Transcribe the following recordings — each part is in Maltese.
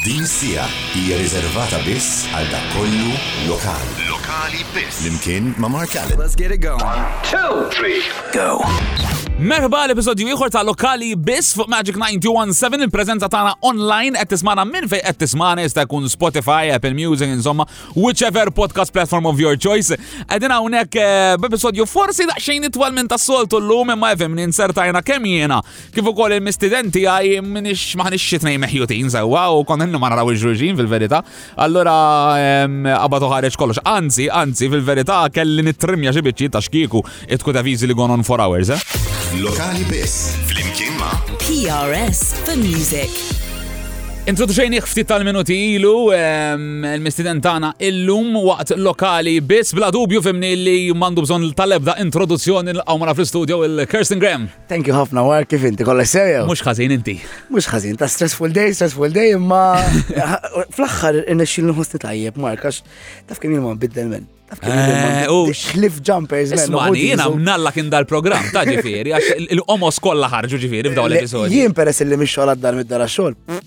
Din is-siegħa hija riservata biss għal dak kollu lokali. Lokali biss. Flimkien ma' Mark Allen. Let's get it going. One, two, three, go! Merħba għal episodju ieħor ta' Lokali Biss fuq Magic 917 il-preżenza tagħna online qed tismana minn fejn qed tismana jista' jkun Spotify, Apple Music, insomma, whichever podcast platform of your choice. Qegħdin hawnhekk eh, b'episodju forsi daqsxejn itwal minn tas-soltu llum imma jfhem ninsertajna kemm jiena Kif ukoll il-mistiden tiegħi minix maħniex xi tnejn meħjutin sewwa u konħennu ma naraw iġruġin fil-verità. Allura qabad ħareġ kollox. Anzi, anzi fil-verità kelli nitrimja xi biċċi ta' xkieku it-kuta viżi li gone on for hours. Eh? Lokali biss, flimkien ma' PRS for Music. Introduċejni ftit tal-minuti ilu, il-mistiden tagħna illum waqt lokali biss bla dubju fimni li mandu bżonn tal-ebda introduzzjoni l-qawmara fl-studio il-Kirsten Graham. Thank you ħafna war kif inti kollha sejja. Mhux ħażin inti. Mhux ħażin ta' stressful day, stressful day imma fl-aħħar irnexxi nħossni tajjeb Mark għax taf kemm jien ma nbiddel minn. Eh, Cliff jumpers minn. Isma' jiena mnalla kien dal-programm ta' ġifieri għax il-qomos kollha ħarġu ġifieri f'dawn l-episodji. Jien peress li mhix xogħol għad-dar mid-dara xogħol.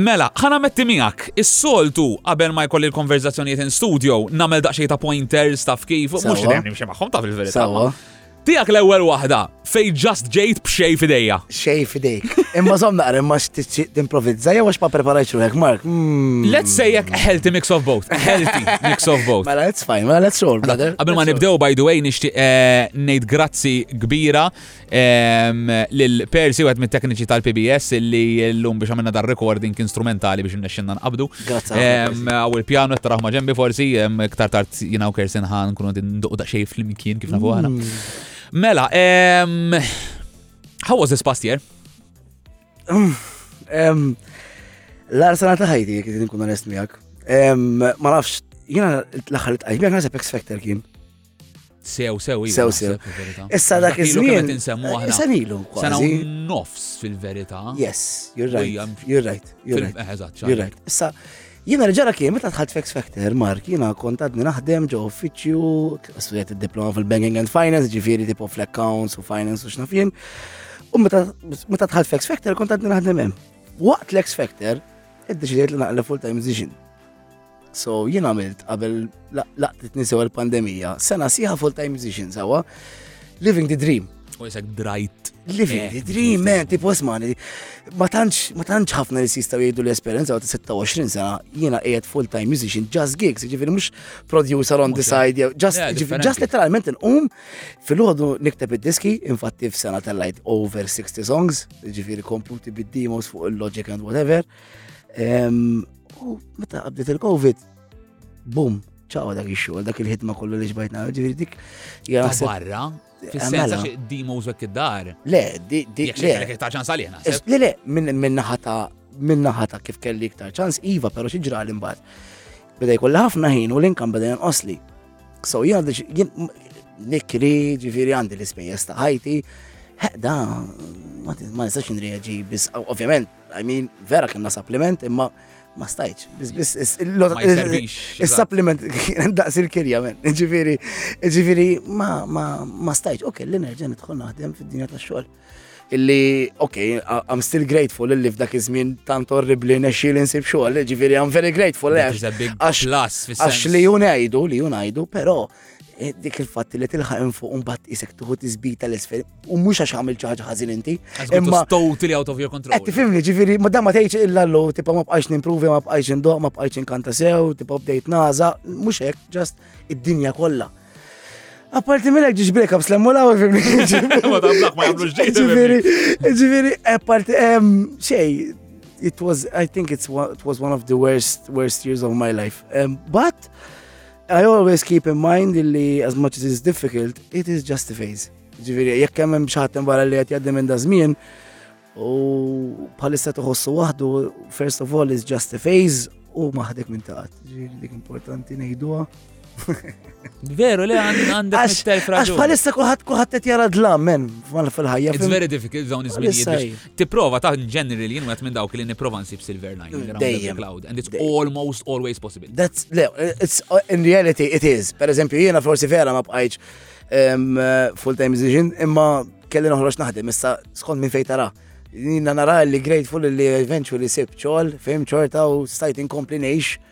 Mela, ħa nammetti miegħek, is-soltu qabel ma jkolli l-konverzazzjonijiet in studio, nagħmel daqsxejn ta' pointers taf kif, mhux li nimxi magħhom taf il-verità. Tijak l-ewwel waħda fej ġast ġejt b'xej fidejja. Xej fidejk. Imma zom naqra imma timprovizza jew għax ma preparajt ruħek, Mark. Hmm. Let's say jekk healthy mix of both. Healthy mix of both. Mela, it's fine, mela, let's roll, brother. Qabel ma nibdew, by the way, nixtieq eh, ngħid grazzi kbira lil Persi wieħed mit-tekniċi tal-PBS illi llum biex għamilna dar recording kien strumentali biex innexxinna nqabdu. Għaw il-pjano qed taraħ ma' ġembi forsi iktar tard jiena u Kersin ħan kunu din nduq daqsxejn flimkien kif nafu aħna. Mm. Mela, how was this past year? Mm, L-għar sena ta' ħajti, jek nkun onest miegħek. Ma nafx, jiena l-aħħar tqajjim, jekk naħseb X Factor kien. Sew, sew, iva, sew, sew. Issa dak iż-żmien. Insemmu aħna. Sanilu. Sena nofs fil-verità. Yes, you're right. You're right. You're right. Eh, you're right. Issa, jiena li ġara kien, meta tħalt Fex Factor, Mark, jiena kont għadni naħdem ġo uffiċju, studjat id-diploma fil-Banking and Finance, ġifieri tipo fl-accounts u finance u xnafien. U meta tħalt Fex Factor, kont għadni naħdem hemm. Waqt l-X Factor, id-deċidiet li naqla full-time decision. So jien għamilt qabel laqtit nisew il-pandemija, sena siħa full-time musician sawa, living the dream. U jisek drajt. Living eh, the dream, man, tipo osmani. Ma tantx, ma tantx ħafna li sistaw jgħidu l-esperienza għat 26 sena, jiena qiegħed full-time musician, just gigs, ġifiri mux producer on the side, just, just literalment nqum fil-ħodu nikteb id-diski, infatti f-sena tal-lajt over 60 songs, ġifiri komputi bid-demos fuq il-logic and whatever. U meta qabdet il-Covid, bum, ċawa dak il-xogħol, dak il-ħidma kollu li xbajtna, ġifieri dik. Barra, fis-sensa di mużek id-dar. Le, di. Jek xejn iktar ċans għalina. Le, le, minn naħata minn naħata kif kelli iktar ċans, iva, pero xi ġrali mbagħad. Beda jkolli ħafna ħin u l-inkam beda jenqosli. So jien nikri ġifieri għandi l-ispejjeż ta' ħajti, ħedda ma nistax nreaġi biss ovvjament I mean, vera kena supplement, imma ma stajċ. Il-supplement kien daqs il-kirja, men. Ġifiri, ġifiri, ma stajċ. Ok, li nerġa nidħol naħdem fid-dinja ta' xogħol. Illi, ok, I'm still grateful illi f'dak iż-żmien tant orribli nexxi li nsib xogħol. Ġifiri, I'm very grateful. Għax li junajdu, li junajdu, pero. Eh, dik il-fatt li tilħaq hemm fuq imbagħad isek tuħu tiżbita l-isfel u mhux għax għamil ċaħġa ħażin inti. Imma totally out of your control. Qed tifhimni ġifieri ma dan ma tgħidx illa llu tibqa' ma bqajx nimpruvi ma bqajx indoq ma bqajx inkanta sew, tibqa' bdejt naża, mhux hekk, ġast id-dinja kollha. Apparti minn ġiġ break ups l-emmu law fimni. Ġifieri, ġifieri, apparti xej, it was, I think it was one of the worst, worst years of my life. But, I always keep in mind li as much as it's difficult, it is just a phase. Ġifieri jekk hemm hemm xaħat barra li qed jgħaddi minn da żmien u bħalissa toħossu waħdu, first of all is just a phase u maħdek minn taqat. Ġifieri dik importanti ngħiduha. Veru li għandek mit-telf raġun. Għax bħalissa kuħat kuħat t-tjara dlam, men, fil-ħajja. It's very difficult dawn iż-żminijiet. tipprova ta' generally jien wieħed minn dawk li nipprova nsib silver lining around every cloud and it's almost always possible. That's it's uh, in reality it is. Per eżempju jiena forsi vera ma bqajtx um, uh, full-time musician imma kelli noħroġ naħdem issa skont minn fejn tara. Jina nara li grateful li eventually sib ċol, fim ċorta u stajt inkompli neħx.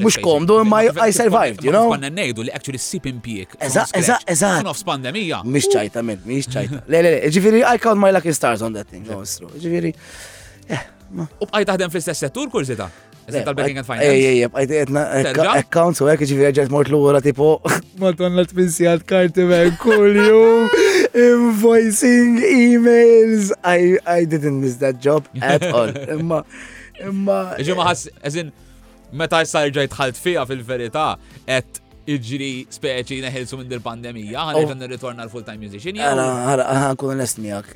Mux komdu imma I survived, you know? Konna nejdu li actually sip impjek. Eza, eza, eza. Nofs pandemija. Mix ċajta, men, mix ċajta. Le, le, le, ġifiri, I count my lucky stars on that thing. Ġifiri, eh, ma. U bqaj taħdem fl-istess settur, kurzita? tal-banking and finance. Ej, ej, bqajt etna accounts u għek ġivi għagġet mort l-għura tipo. Maton la t-pinsijat karti ben kuljum, invoicing, emails. I, I didn't miss that job at all. Imma. Imma. Ġi ma ħass, eżin, meta issa rġajt ħalt fija fil-verità, et iġri speċi neħilsu minn dil-pandemija, ħan iġan oh. nirritorna l-full-time musician. Għana, għana, għana, kun onest miegħek.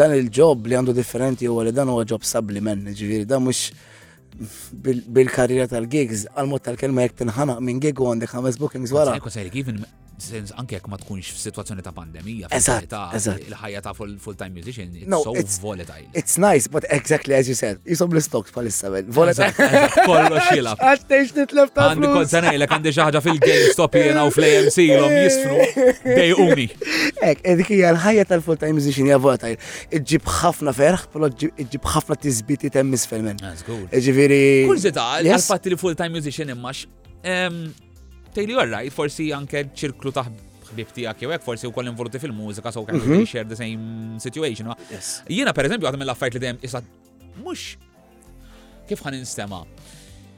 Dan il-ġob li għandu differenti huwa li dan huwa ġob sabli men, ġifieri dan mhux bil-karriera tal-gigs, għal-mod tal-kelma jek tinħanaq minn gig u għandek ħames bookings wara. Ekku sejri kif sens anke jekk ma tkunx f'sitwazzjoni ta' pandemija, f'attività, il-ħajja ta' full-time musician, it's no, so it's, volatile. It's nice, but exactly as you said, jisom l-stocks pal-issa, man. Volatile. Kollo xila. Għattejx nitlef ta' Għandi kont sanajla, għandi xaħġa fil-GameStop jena u fl-AMC l-om jisfnu, dej uni. Ek, edik hija l-ħajja tal-full-time musician hija volatile. Iġġib ħafna ferħ, pero iġġib ħafna tizbiti temmis fil-men. Ġifiri. Kull zita, għal-fatti li full-time musician immax Tejli għarra, forsi anke ċirklu ta' ħbib tijak jew hekk forsi wkoll involuti fil-mużika so kind of mhm. share the same situation. Jiena pereżempju għadhom mill-affarijiet li dejjem issa mhux kif ħan instema'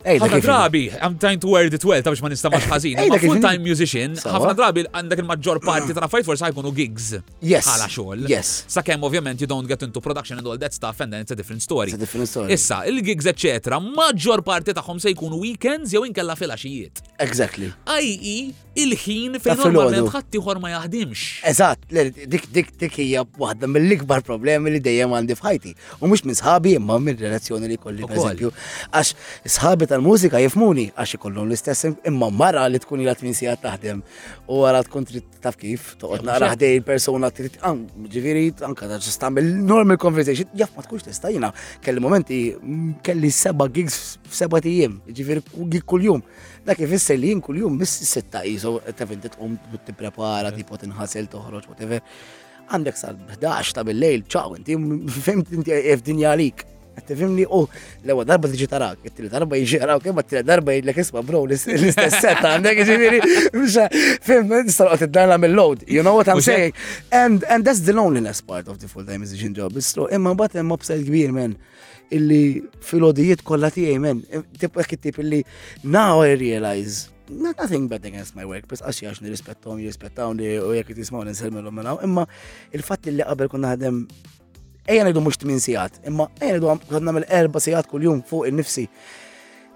ħafna drabi, I'm trying to word it well, ta' biex ma nistamax ħażin. Ma full-time musician, ħafna drabi għandek il-maġġor parti ta' affarijiet forsi ħajkunu gigs. Yes. Bħala xogħol. Yes. Sakemm ovvjament you don't get into production and all that stuff and then it's a different story. It's a different story. Issa, il-gigs eċetera, maġġor parti tagħhom se jkunu weekends jew inkella filgħaxijiet. Exactly. IE il-ħin fejn normalment ħadd ieħor ma jaħdimx. Eżatt, dik dik dik hija waħda mill-ikbar problemi li dejjem għandi f'ħajti. U mhux minn sħabi imma minn relazzjoni li kolli pereżempju. Għax sħabi tal-mużika jifmuni għax ikollhom l-istess imma mara li tkun ila tmin sigħat taħdem u għara tkun trid taf kif, toqgħod naqra ħdej persuna trid ġifieri anke ta' ġista' mill-normal conversation, jaf ma tkunx tista' jiena kelli momenti kelli seba' gigs f'seba' tijiem, ġifieri gig kuljum. Dak ifisser li jien kuljum biss sitta qisu taf inti tqum tipprepara tipo tinħasel toħroġ whatever. Għandek sal-11 ta' bil-lejl, ċaw, inti fim inti f'dinja għalik. Tifimni u l-ewwel darba tiġi tarak, it-tieni darba jiġi tarak, imma t-tieni darba jgħidlek isma' bro l-istess set għandek ġifieri fim nista' qed id-darla mill-load. You know what I'm saying? And and that's the loneliness part of the full-time musician job. Islu imma mbagħad hemm upsell kbir men illi fil-odijiet kollha tiegħi men, tibqek it-tip illi now I realize not nothing bad against my work, bas għaxi għax nirrispettawni, jirrispettawni u jek jtismaw ninsel mill-lum imma il-fat li qabel kun naħdem Ejja ngħidu mhux 8 sigħat, imma ejja ngħidu għad nagħmel 4 sigħat kuljum fuq innifsi.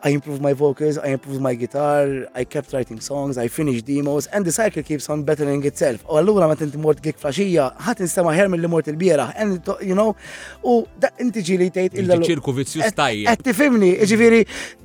I improve my vocals, I improve my guitar, I kept writing songs, I finished demos, and the cycle keeps on bettering itself. U allura ma tinti mort gig flaxija, ħat instama ħer mill-li mort il-biera, and you know, u da inti ġili tgħid illa. Ċirku vizzju stajja. Qed tifimni, ġifieri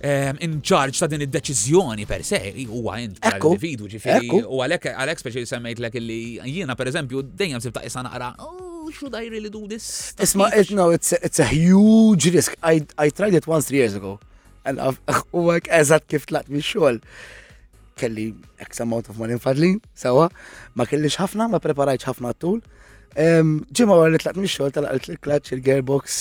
Ehm, in charge ta' din id-deċiżjoni per se huwa int individu ġifieri u għalhekk għalhekk speċi semmejt lek li jiena pereżempju dejjem sibta issa naqra oh, should I really do this? Isma' it no, it's, it's a huge risk. I, I tried it once three years ago. And u għek eżat kif tlaqt minn xogħol. Kelli X amount of money nfadlin, sewa, ma kellix ħafna, ma preparajċ ħafna tul. Ġimma għar li tlaq minn xogħol tal il-clutch, il-gearbox,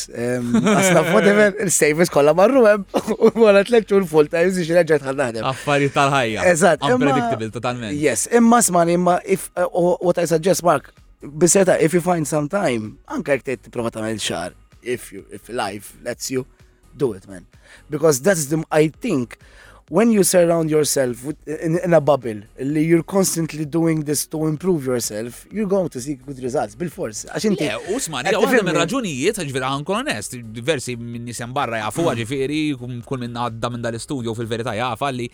asna whatever, il-savings kollha marru hemm u wara tliet xhur full time biex reġgħet ħad naħdem. Affarijiet tal-ħajja. Eżatt. Unpredictable totalment. Yes, imma smani imma if uh, what I suggest Mark, biseta if you find some time, anke jekk tgħid tipprova tagħmel xahar, if you if life lets you, Do it man. Because that's the I think when you surround yourself with, in, in, a bubble, li you're constantly doing this to improve yourself, you're going to see good results, bil-fors. Għaxin ti. Usman, għu għadda minn raġunijiet, ġviri għan konest, diversi minn nisem barra jafu, mm. ġviri, kull minn għadda minn dal-studio fil-verita jafa li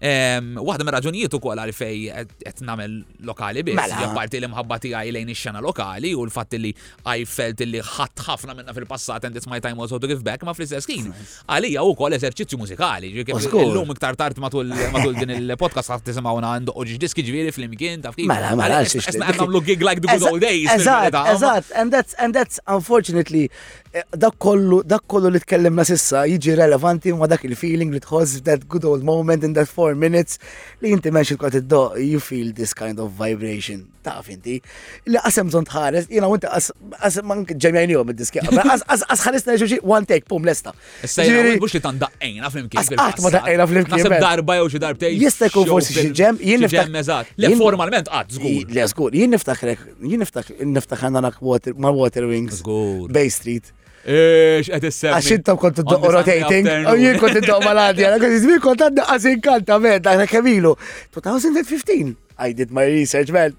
Waħda mir raġunijiet ukoll għalfej qed nagħmel lokali biss, mela. apparti li mħabba tiegħi lejn ix-xena lokali u l-fatt li I felt li ħadd ħafna minna fil-passat and it's my time also to give back ma fl-istess ħin. Għalija wkoll eżerċizzju mużikali, illum iktar tard matul din il-podcast ħadd tisimgħu għandu uġġ diski ġifieri flimkien taf kif. Mela, mela, qed nagħmlu gig like the good old days. Eżatt, eżatt, and that's and that's unfortunately Eh, dak kollu, dak kollu li tkellimna sissa jiġi relevanti ma dak il-feeling li tħoss that good old moment in that four minutes li inti menx il-kot id-do, you feel this kind of vibration, taf inti. Li qasem zon tħares, jina u inti qas man ġemjajni jom id-diski, qas ħarisna xi one take, pum, lesta. Sejri, mux li tan daqqajna flimkien. Qatt ma daqqajna flimkien. Nasib darba jew xi darbtej. Jista' jkun forsi xi ġem, jien niftakar. Formalment qatt żgur. Le żgur, jien niftakrek Jien niftakar narak ma' Water Wings. Bay Street. Ix, għed s-semmi. Għax intom kont id-doqqo rotating. U jien kont id-doqqo mal-għadja. Għax jizmi kont għadda għazin kanta, med, għana kemilu. 2015. I did my research, man.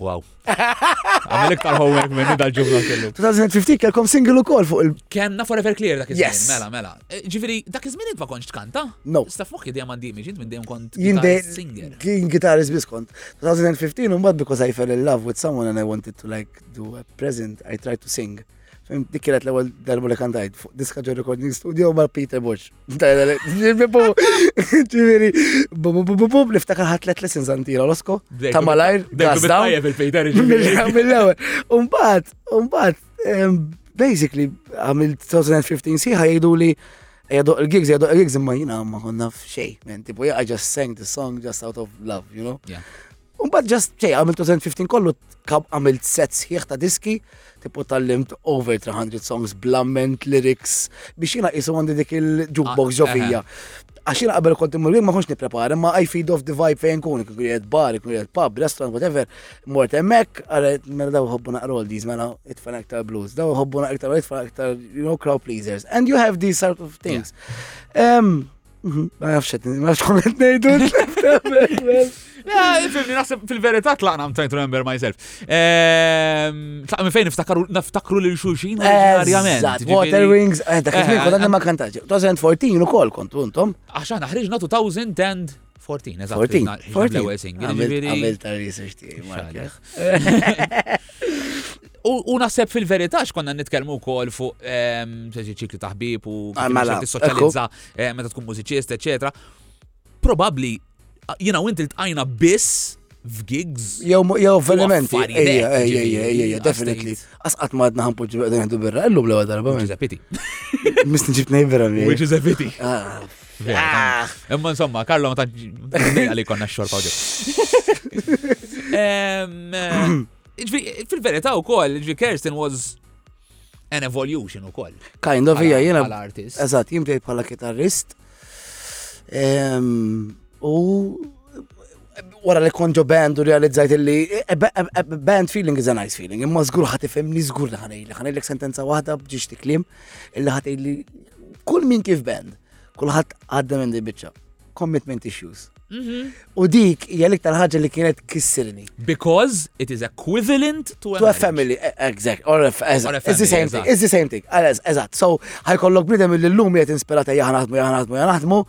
Wow. Għamil iktar homework minn dal-ġumla kellu. 2015 kelkom single u kol fuq il- Kenna forever clear dak il-żmien. Mela, mela. Eh, ġifiri, dak iż-żmien int ma kontx tkanta? No. Staf moħħi dejjem għandi image, int minn dejjem kont singer. Kien gitarist biss kont. 2015 mbagħad because I fell in love with someone and I wanted to like do a present, I tried to sing. Fim dik kienet l-ewwel darba li kantajt fuq diska ġo recording studio ma' Peter Bush. Ġifieri, bum niftakar ħadd let lessons antira l-osko ta' malajr. Dejjem il-Peter mill-ewwel. Umbagħad, umbagħad Basically, għamil 2015 siħa jgħidu li jadoq il-gigs, jadoq il-gigs imma jina ma konna f'xej, men tipo, yeah, I just sang the song just out of love, you know? Yeah. Unbad just ċej, għamil 2015 kollu kab għamil set sħiħ ta' diski, tipo tal-limt over 300 songs, blament, lyrics, biex jina jisu għandi dik il-jukebox ah, ġovija. Eh, eh. Għax jiena qabel kont immur ma konx nipprepara, ma I feed off the vibe fejn kun, kun jgħed bar, kun jgħed pub, restaurant, whatever, mort emmek, għara mela daw hobbu naqra oldies, mela itfan aktar blues, daw hobbu naqra aktar itfan aktar, you know, crowd pleasers. And you have these sort of things. Um, mhm, ma nafx, ma nafx komment nejdu. Fimni, naħseb fil-verità tlaqna I'm trying to remember myself. Ehm, tlaqna fejn naftakru lil xulxin oriġinarjament. Water Wings, eh, dak iż-żmien kont għandna ma kantax. 2014 ukoll kont untom. Għax aħna ħriġna 2000 and 14, eżatt. 14. 14. Għamil ta' research tiegħi, U naħseb fil-verità x'konna nitkellmu wkoll fuq ehm, ċikli taħbib u ah, mela, tissoċjalizza eh, meta tkun mużiċist, eċetera. Probabbli jiena u inti ltqajna biss f'gigs. Jew jew avvenimenti. Ejja, ejja, ejja, ejja, definitely. Asqat ma għadna ħanpoġġu baqda nieħdu birra, illum l-ewwel darba. Which is a pity. Mis nġib ngħid birra mi. Which is a pity. Ah. Ah. Imma insomma, Karlo ma tantx għalik konna x-xorba u eh, Fil-verità wkoll, Kirsten was an evolution u koll. Kind of, hija jena. Bħal-artist. Eżat, jimbdej bħala kitarrist. U wara li konġo band u realizzajt li e, e, e, band feeling is a nice feeling. Imma zgur ħat ifemni zgur li ħanejli. Ħanejli sentenza wahda bġiġ tiklim illi ħat kull min kif band. Kullħat għadda minn di bicċa. commitment issues. Mhm. U dik hija l-iktar ħaġa li kienet kissirni. Because it is equivalent to a, to a family. E, exact. Or a, as, Or a family, it's the same thing. It's the same thing. Eżatt. So, ħajkollok bnidem li l-lum jgħet inspirata jaħnaħdmu, jaħnaħdmu, jaħnaħdmu.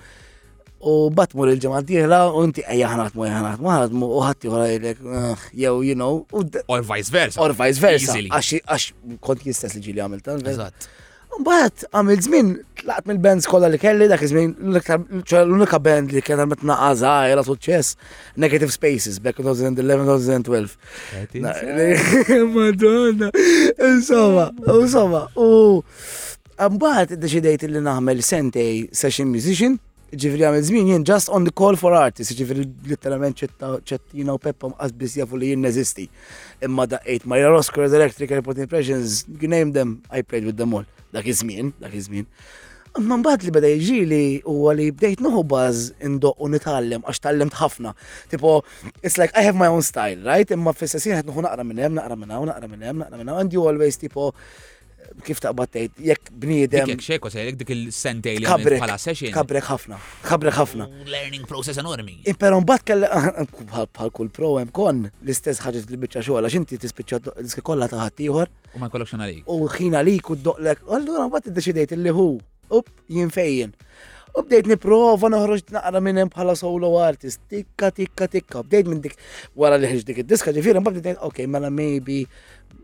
U batmu l-ġemma diħla u inti jaħnaħdmu, jaħnaħdmu, jaħnaħdmu u ħatti għura jgħidek, ah, jew, you know. Or vice versa. Or vice versa. Għax kont jistess li ġili għamilta. Eżatt. Mbagħad għamil żmien tlaqt mill-bands kollha li kelli dak iż-żmien l-unika band li kien għamiltna għażajra suċċess Negative Spaces back 2011-2012. Madonna, insomma, insomma, u Mbagħad iddeċidejt li nagħmel sentej session musician Ġifri għamil zmin jien just on the call for artists, ġifri literalment ċettina u peppa mqas biss jafu li jien neżisti. Imma daqqejt ma jra Oscar Electric Airport Impressions, you name them, I played with them all. Dak iż-żmien, dak iż-żmien. Imma mbagħad li beda jiġi li huwa li bdejt noħu baż indoq u nitgħallem għax tallemt ħafna. Tipo, it's like I have my own style, right? Imma fis-sessin qed noħu naqra minn hemm, naqra minn hawn, naqra minn hemm, naqra minn hawn, and you always tipo kif taqbad tgħid jekk bniedem. Jekk xejko se dik il-sentej li għamil bħala session. Kabrek ħafna, kabrek ħafna. Learning process enormi. Però mbagħad kell bħal kull pro hemm kon l-istess ħaġa li biċċa xogħol għax inti tispiċċa diski kollha ta' ħadd ieħor. U ma jkollokx għalik. U ħin għalik u doqlek. Allura mbagħad iddeċidejt li hu Up, jien fejjen. U bdejt niprofa noħroġ naqra minn hemm bħala solo artist. Tikka, tikka, tikka. Bdejt minn dik wara li ħriġ dik id-diska ġifieri mbagħad bdejt ok, mela maybe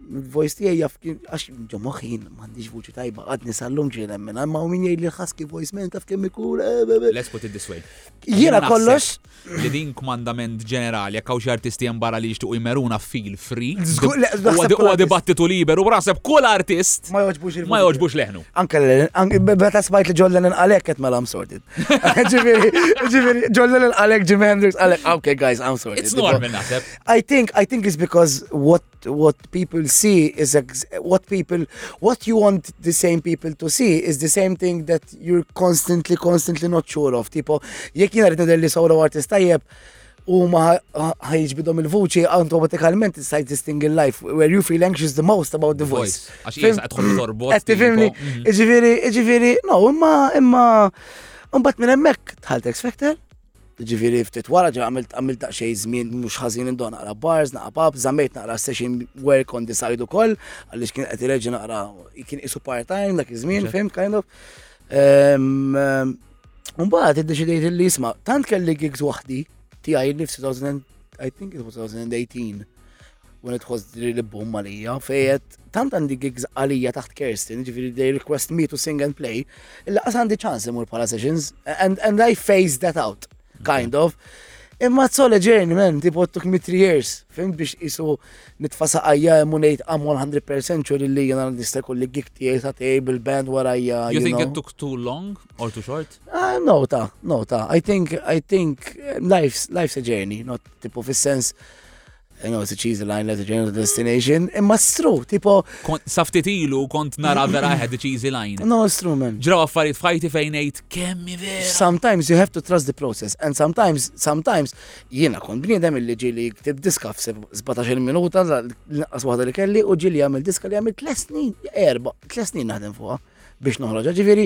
voice tiegħi jaf għax ġo moħħin m'għandix vuċi tajba għadni sallum ġielem minn hemm hawn min jgħid li ħaski voice man taf kemm ikun. Eh, eh, eh. Let's put it this way. Jiena kollox li din kmandament ġenerali, jekk hawn xi artisti hemm barra li jixtiequ jmeruna feel free. Żgur- le, naħseb Huwa kull huwa artist- dibattitu liberu, u naħseb kull artist Ma jogħġbux il- ma jogħġbux leħnu. Anke l- anke- b- meta smajt li John Lennon għalek qed mela I'm sorted. Ġifieri, ġifieri, John Lennon għalek Jim Hendrix għalek, okay guys, I'm sorted. It's normal naħseb. I think, I think it's because what what people see is ex- what people what you want the same people to see is the same thing that you're constantly constantly not sure of tipo jekk jiena rrid li solo artist tajjeb u ma ħajġbidhom il-vuċi automatikament it's like this thing in life where you feel anxious the most about the voice. Għax jgħis għadħol torbot. Għed tifimni, iġifiri, iġifiri, no, imma, imma, imbat minn emmek tħalt X Factor, Ġifieri ftit wara ġa għamilt għamilt daqsxejn żmien mhux ħażin indu naqra bars, naqra pub, żammejt naqra session work on the side ukoll għaliex kien qed ireġi naqra kien isu part-time dak iż-żmien, fim kind of. Ehm, ehm, Mbagħad iddeċidejt li jisma' tant kelli gigs waħdi tiegħi li f'2000 I think it was 2018. u nitħos li l-bum għalija, fejet, tant għandi gigs għalija taħt Kerstin, ġifiri they request me to sing and play, illa għas għandi ċans imur pala sessions, and, and I phase that out, kind of. Imma t-sole ġerni, man, ti bottuk mi 3 years, fim biex isu nitfasa għajja emunejt għam 100% ċur li jena nista kulli gig tijaj ta' table band warajja. You think it took too long or too short? Ah, no ta, no ta. I think, I think life's, life's a journey, not tipo fis-sens I know it's a cheesy line, let the journey to the destination, imma stru, tipo. Saftit ilu kont nara vera I had a cheesy line. No, stru, man. Ġraw affarijiet fajti fejn ejt kemmi vera. Sometimes you have to trust the process, and sometimes, sometimes, jiena kont bniedem illi ġili ktib diska f-17 minuta, l-inqas waħda li kelli, u ġili għamil diska li għamil 3 snin, erba, 3 snin naħdem fuqa biex noħroġa, ġifiri.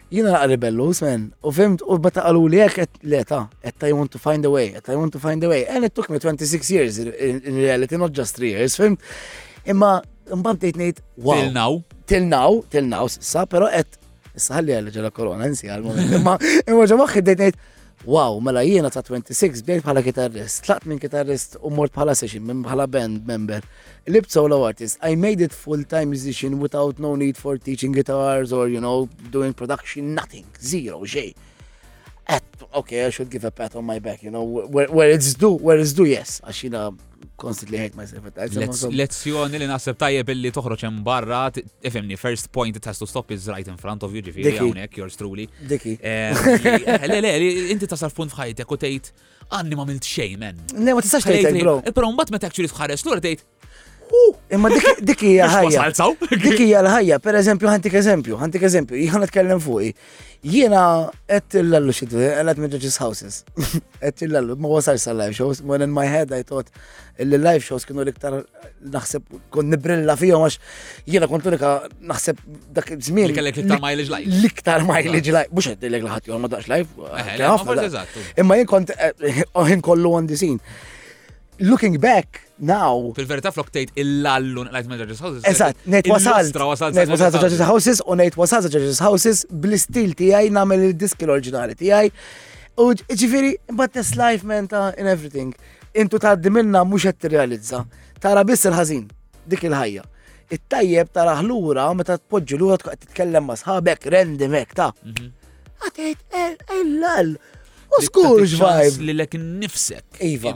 Jiena naqra ribelluż men, u fimt, u bata qaluli hekk qed le ta, qed I want to find a way, qed I want to find a way. And it took me 26 years in reality, not just 3 years, fimt. Imma mbagħad bdejt ngħid wow. Till now. Till now, till now, sa, però qed issa ħalli għal ġara korona nsi għal moment. Imma imma ġa moħħi bdejt ngħid Wow, mela jiena ta' 26 bdejt bħala kitarrist, tlaqt minn kitarrist u mort bħala session, minn bħala band member. Libt solo artist, I made it full-time musician without no need for teaching guitars or, you know, doing production, nothing, zero, xej. At, okay, I should give a pat on my back, you know, where, where it's due, where it's due, yes, għaxina constantly hate myself at times. Lezzjoni li naħseb tajjeb illi toħroġ hemm barra, ifhimni, first point it has to stop is right in front of you, ġifieri hawnhekk yours truly. Diki. Eh, eh, le, le, inti tasal punt f'ħajtek u tgħid għanni ma milt xejn men. Le ma tistax tgħid bro. Eh, però mbagħad meta actually tħares lura tgħid Imma dik hija ħajja. Dik hija l-ħajja, per eżempju, ħantik eżempju, ħantik eżempju, jħan nitkellem fuqi. Jiena qed illallu xi qed minn Judges Houses. Qed illallu, ma wasalx sa live shows, when in my head I thought li live shows kienu l-iktar naħseb kont nibrilla fihom għax jiena kont unika naħseb dak iż-żmien. Li kellek l-iktar mileage live. L-iktar mileage live. Mhux qed dilek laħat jom ma daqx live. Eh, eh, imma jien kont eh, ħin kollu għandi sin. Looking back, now. Fil-verità flok tgħid il-lallu ngħid ma' Judges Houses. Eżatt, ngħid wasalt. Ngħid wasalt ta' Judges Houses u ngħid wasalt ta' Judges Houses bl-istil tiegħi nagħmel il-diski l-oriġinali tiegħi. U ġifieri, but this life man ta' in everything. Intu tgħaddi minna mhux qed tirrealizza. Tara biss il-ħażin, dik il-ħajja. It-tajjeb tara ħlura meta tpoġġi lura tkun qed titkellem ma' sħabek, rendi mek ta'. Mhm. Għatejt, ellal, u skur ġvajb. Li lek nifsek. Iva.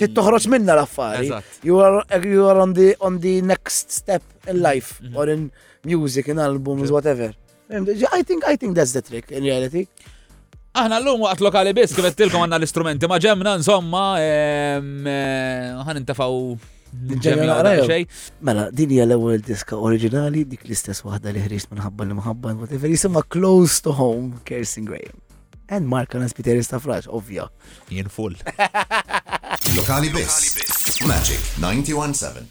Tittoħroċ minna l-affari. You are on the, on the next step in life, mhm. or in music, in albums, whatever. I think, I think that's the trick, in reality. Aħna l-lum waqt lokali biss, kif għettilkom għanna l-istrumenti maġemna, insomma, eh, għan intafaw Mela, din hija l-ewwel diska oriġinali, dik l-istess waħda li ħriġt minħabba li mħabba, whatever, jisimha Close to Home, Kirsten Graham. And Mark Alan Spiteris ta' fraġ, ovvja. Jien full. Lokali biss. Magic 917.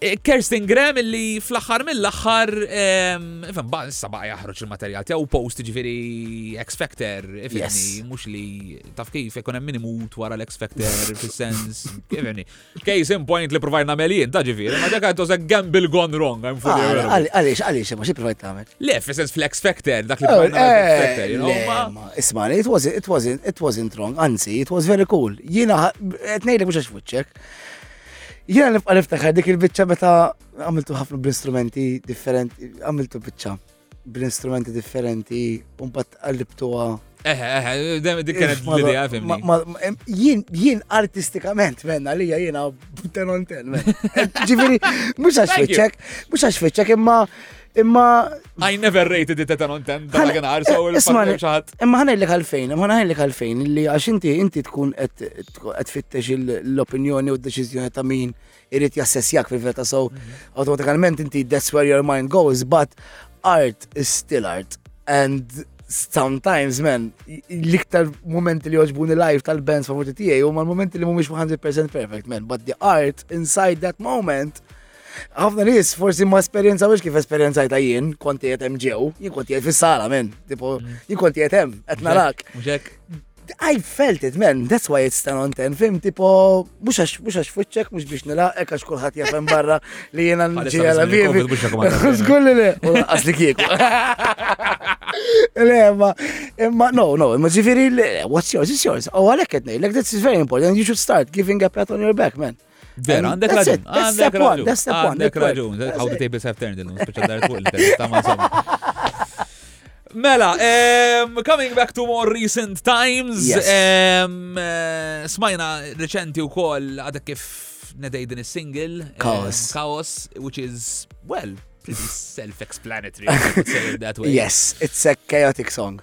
Eh, Kerstin Graham illi fl-axar mill-axar ifem ba' issa ba' jaħroġ il-materjal tiegħu post ġifieri X Factor ifemni mhux li taf kif ikun hemm minimut wara l-X Factor fis-sens ifemni. Case in point li provajt nagħmel jien ta' ġifieri ma dak qed gamble gone wrong I'm fully aware. Għaliex għaliex ma xi provajt nagħmel. Le fis-sens fl-X Factor dak li oh, eh, Isma' it was it wasn't it wasn't wrong, anzi it was very cool. Jiena qed ngħidlek mhux għax fuċċek. Jena nibqa niftakar dik il-bicċa meta għamiltu ħafna bl-instrumenti differenti, għamiltu bicċa bl-instrumenti differenti, un bat għallibtuwa Eħe, eħe, dik kienet l-idea fimni. Jien, jien artistikament, men, għalija jiena ten on ten, men. Ġifiri, mux għax feċek, mux għax feċek, imma imma. I never rated it ten on ten, dan għanar, so il-fatt xaħat. Imma ħana illi għalfejn, imma ħana illi għalfejn, li għax inti, inti tkun qed qed fittex l-opinjoni u d-deċiżjoni ta' min irid jassessjak fil-veta so mhm. automaticalment inti that's where your mind goes but art is still art and sometimes man l-iktar momenti li joġbuni live tal-bands favoriti tiegħi huma l-momenti li mhumiex 100% perfect man but the art inside that moment ħafna nis forsi ma esperienza wiex kif esperienzajta jien, konti jietem ġew, jien konti jiet fis-sala, men, tipo, mm. jien konti jietem, qed narak. I felt it, man, that's why it's 10 on 10, fim, tipo, mux għax, mux għax fuċċek, mux biex nilaqek għax kullħat jafem barra li jena nġiela bibi. Zgulli li, u għas li kieku. Le, ma, ma, no, no, ma ġifiri, what's yours, it's yours. U għalek għednej, like, that's very important, you should start giving a pat on your back, man. Vera, għandek raġun. Għandek raġun. Għandek raġun. How the tables have turned illum, speċa dar fuq il-test, ta' ma' Mela, um, coming back to more recent times, yes. um, uh, smajna reċenti u koll għadek kif nedej din il-single, Chaos. Um, Chaos, which is, well, pretty self-explanatory, I would say it that way. Yes, it's a chaotic song.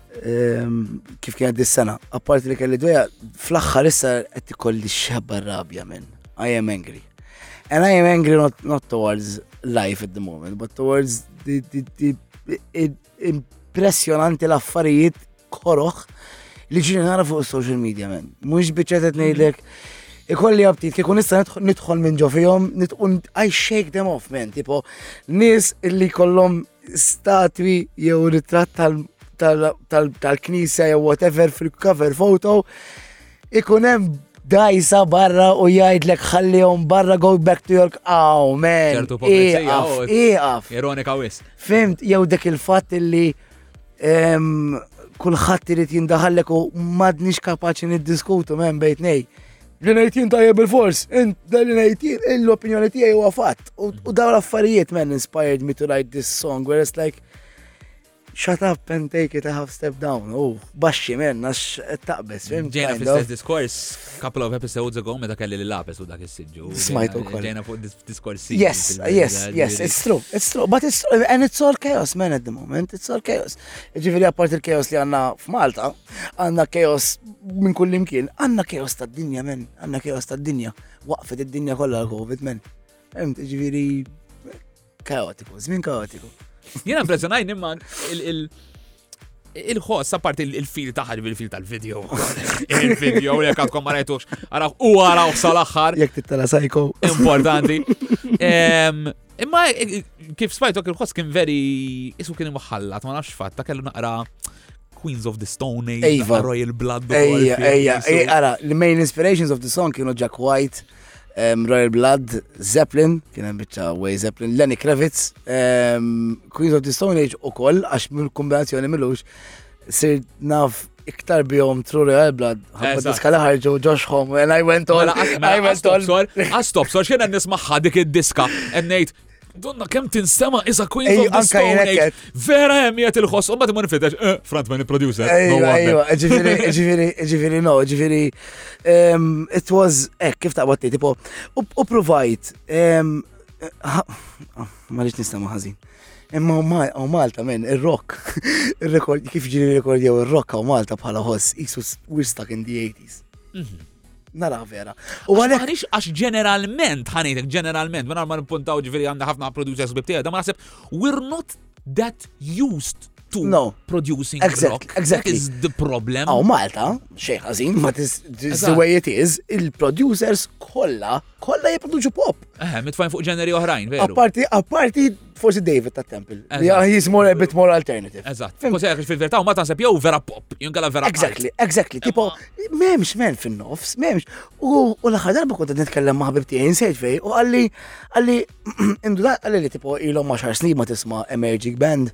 Ehm, kif kienet dis-sena, apparti li kelli dweja, fl-axħar issa qed ikolli xabba rabja minn. I am angry. And I am angry not, not towards life at the moment, but towards the, the, the, the impressionanti l-affarijiet koroħ li ġini nara fuq social media men. Mux bieċet et nejdlek, ikolli għabtit, kikun nista nidħol minn ġo fijom, I shake them off men, tipo, nis illi kollom statwi jew ritratt tal-knisja jew whatever fil-cover photo ikun hemm dajsa barra u jgħidlek ħallihom barra go back to your aw man. Iqaf. Ironika wis. Fimt jew dik il-fatt illi kulħadd irid jindaħallek u m'għadniex kapaċi niddiskutu men bejtnej. Li ngħid jien tajjeb il-fors. Li ngħid jien l-opinjoni tiegħi huwa fatt. U dawn l-affarijiet man inspired me to write this song where it's like shut up and take it a half step down. U baxxi men, għax taqbes, fim. Ġejna fl-istess diskors, couple of episodes ago, meta kelli li lapes u dak is-sidġu. Smajtu kol. Ġejna fuq diskors Yes, yes, yes, it's true, it's true. But it's, and it's all chaos, man, at the moment, it's all chaos. Ġifiri, għapart il-chaos li għanna f'Malta, Għanna keos minn kullimkien, għanna keos ta' dinja men, għanna keos ta' dinja. Waqfet id-dinja kollha l-Covid men. Hemm ġifieri kaotiku, żmien kaotiku. Jiena impressjonajt imma il- il-ħoss, apart il-fil taħar il-fil tal-video. Il-video, jek għadkom marajtux, għaraw u għaraw sal-axħar. Jek tittala sajko. Importanti. Imma eh, eh, kif spajtok il-ħoss kien veri, isu kien imħallat, ma nafx fatta, kellu naqra Queens of the Stone Age, Ejva. Royal Blood. Ejja, ejja, ejja, ara, l-main inspirations of the song kienu Jack White, um, Royal Blood, Zeppelin, kien hemm biċċa Way Zeppelin, Lenny Kravitz, um, Queens of the Stone Age u koll, għax mill-kombinazzjoni millux, sir naf iktar bihom True Royal Blood, ħabba Eżatt. diska li ħarġu Josh Home, and I went on, Mela, I went on. Għastop, sor, xena nismaħħa dik id-diska, ennejt, Donna kem tinstema isa Queen of the Stone Age. Vera hemm jgħet il-ħoss, u mbagħad ma nifittex, eh, frontman il-producer. Ejwa, ejwa, ġifieri, ġifieri, ġifieri, no, ġifieri, ehm, it was hekk kif taqbad tgħid, tipo, u provajt, ehm, eh, ma rridx nistema' ħażin. Imma u Malta men, il-rock, il-rekord, kif ġiri rekord jew il-rock u Malta bħala ħoss, jisu we're stuck in the 80s. Mhm. Nara vera. U għalek. Għalix għax ġeneralment, ħanejtek, ġeneralment, ma narma npuntaw ġveri għanda ħafna producers bib tiegħi, da ma naħseb, we're not that used to no. producing exactly, rock. Exactly. That is the problem. Aw Malta, xejn ħażin, ma tis the way it is, il-producers kollha kollha jipproduċu pop. Eh, mitfajn fuq ġeneri oħrajn, veru. Apparti, apparti Forsi David ta' Temple. Yeah, he's more a bit more alternative. Eżatt. Forsi għax fil-verità ma taħseb jew vera pop, jew għala vera. Exactly, exactly. Tipo, memx men fin-nofs, memx. U l-aħħar darba kont nitkellem ma' ħabib tiegħi nsejt fej u għalli għalli induna għalli li tipo ilhom ma' xar snin ma tisma' Emerging Band.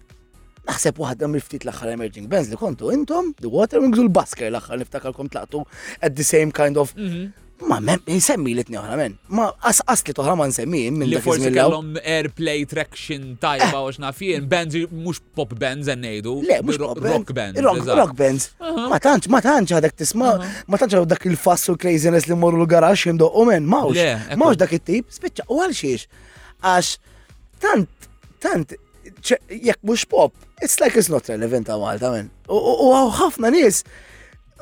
Naħseb waħda mill-ftit l-aħħar emerging bands li kontu intom, The Water Wings u l-Basker l-aħħar niftakarkom tlaqtu at the same kind of mhm. Ma mem, nsemmi li t-tni men. Ma asqas li toħra ma nsemmi minn li forsi kellhom airplay traction tajba eh. u xnafien, bands mhux pop bands ngħidu. Le, mhux rock bands. Rock bands. Ma tantx, ma tantx għadek tisma, ma tantx għadek dak il-fass u craziness li morru l-garax jimdu u men, mawx. Mawx dak it-tip, spiċċa u għal xiex. Għax tant, tant Jekk mhux pop, it's like it's not relevant ta' Malta men. U ħafna nies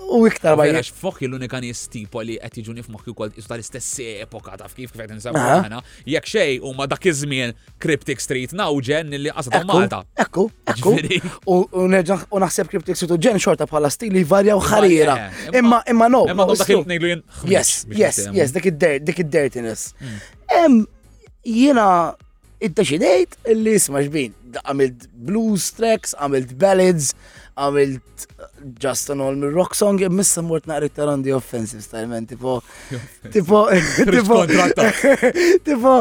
U iktar ma jiex. Fokki l-unika nies tipo li qed jiġuni f'moħħi wkoll isu tal-istess epoka taf kif kif qed insabu aħna. Jekk xej huma dak iż-żmien Cryptic Street nawġen li qasad ta' Malta. Ekku, ekku. U nerġa' u naħseb Cryptic Street u ġen xorta bħala stil li varjaw ħarira. Imma imma no. Imma dak ngħidlu jien. Yes, yes, yes, dik id-dirtiness. Hmm. Jiena Iddeċidejt li isma' xbin, għamilt blues tracks, għamilt ballads, għamilt just an all mir rock song, missa mort naqrit ta' the offensive style, man, tipo, tipo, tipo, tipo,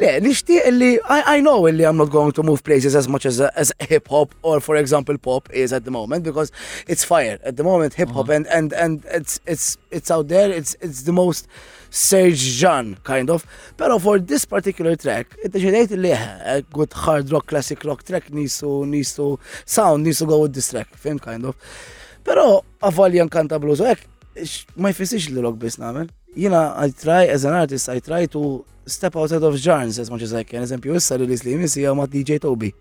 le, nishtiq li, I, I know li I'm not going to move places as much as, as hip hop or for example pop is at the moment because it's fire at the moment hip hop uh-huh. and, and, and it's, it's, it's out there, it's, it's the most, Serge Jean, kind of. Pero for this particular track, id-deċidejt li eh, good hard rock, classic rock track nisu, nisu sound, nisu go with this track, fim kind of. Pero avaljan kanta blues u ek, ma jfissix li rock bis namel. Jina, I try as an artist, I try to step outside of genres as much as I can. Eżempju, issa release li jmissi għaw ma' DJ Toby.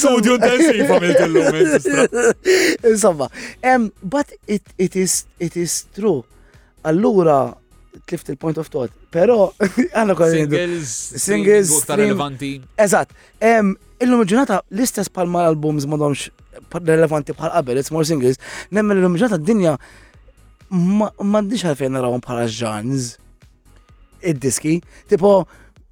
Studio intensiv għamilt illum, Insomma, but it, it, is, it is true. Allura, tlift il-point of thought, pero għanna kwa singles, singles, relevanti. Eżat, illum ġurnata l-istess palma l-albums madomx relevanti bħal qabel, it's more singles, nemmen illum ġurnata d-dinja ma għandix għalfejn narawhom bħala ġanz id-diski, tipo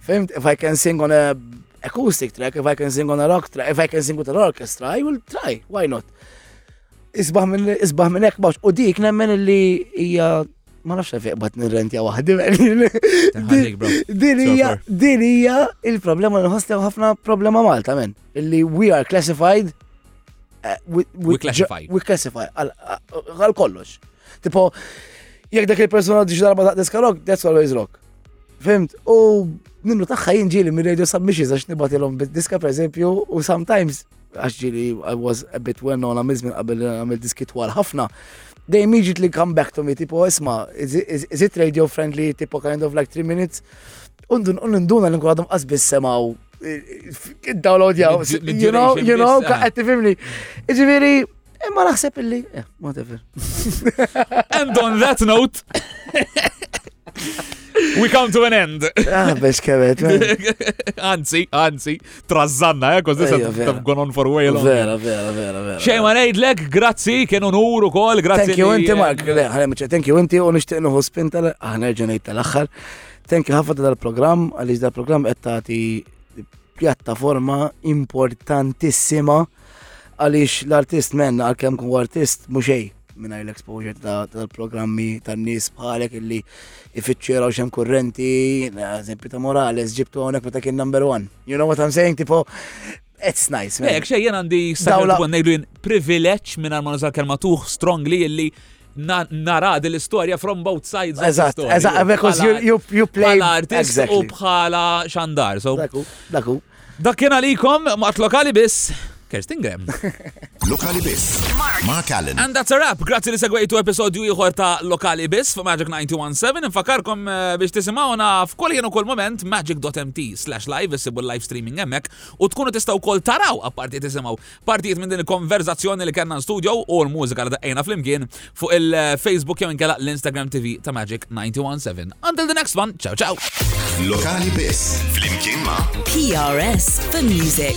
Fimt, if I can sing on a acoustic track, if I can sing on a rock track, if I can sing with an orchestra, I will try, why not? Isbaħ minn isbaħ minn hekk u dik nemmen li hija ma nafx fejn bat nirrentja waħdi. Din hija din hija il-problema li nħosslew ħafna problema Malta men. Illi we are classified eh, we classify. We classify għal kollox. Tipo, jekk dak il-persona diġ darba ta' diskarok, that's always rock. Fimt, u nimru taħħa jinġili minn radio submissions għax nibatilom bit-diska per eżempju, u sometimes għax ġili I was a bit well known għamiz minn qabel għamil diski twal ħafna. They immediately come back to me, tipo, isma, is, is, is it radio friendly, tipo kind of like 3 minutes? Undun, undun, duna l-nkun għadhom qasbis semaw id-download jaw, you know, you know, ka għed tifimni. Iġiviri, Imma naħseb illi, eh, whatever. And on that note, we come to an end. Ah, biex kemet. Anzi, anzi, trazzanna, eh, kos disa gone on for way long. Vera, vera, vera, vera. Xej ma nejdlek, grazzi, kien unur u kol, grazzi. Thank you inti, Mark, thank you inti, u nishtiq nuħu spinta, għana ġenajt tal-axħar. Thank you ħafna tal-program, għalix dal-program għettati pjattaforma importantissima. Għaliex l-artist men għalkemm kun artist mhux xejn mingħajr l-exposure tal-programmi tan-nies bħalek illi ifittxu jaraw xem kurrenti, eżempju ta' Morales, ġibtu għonek meta kien number one. You know what I'm saying? Tipo, It's nice. Nek, xej, jen għandi s-sakra għannejdwin privileċ minn għal-manużal kelma tuħ strongly illi nara din l-istorja from both sides. Eżatt, eżatt, because you, you, you play. Bħala artist exactly. u bħala xandar. So. Daku, daku. Dak kien għalikom, mat lokali biss. Kerstin Graham. Lokali Biss. Mark Allen. And that's a wrap. Grazzi li segwejtu episodju ieħor ta' Lokali Biss fu Magic 917. Infakarkom eh, biex tisimgħuna f'kull jenu kull moment magic.mt slash live issibu live streaming hemmhekk u tkunu tistgħu wkoll taraw apparti tisimgħu Partijiet minn din il-konverzazzjoni li kellna studio u l-mużika li daqqejna flimkien fuq il-Facebook jew inkella l-Instagram TV ta' Magic 917. Until the next one, ciao ciao! Lokali biss, flimkien ma' PRS for Music.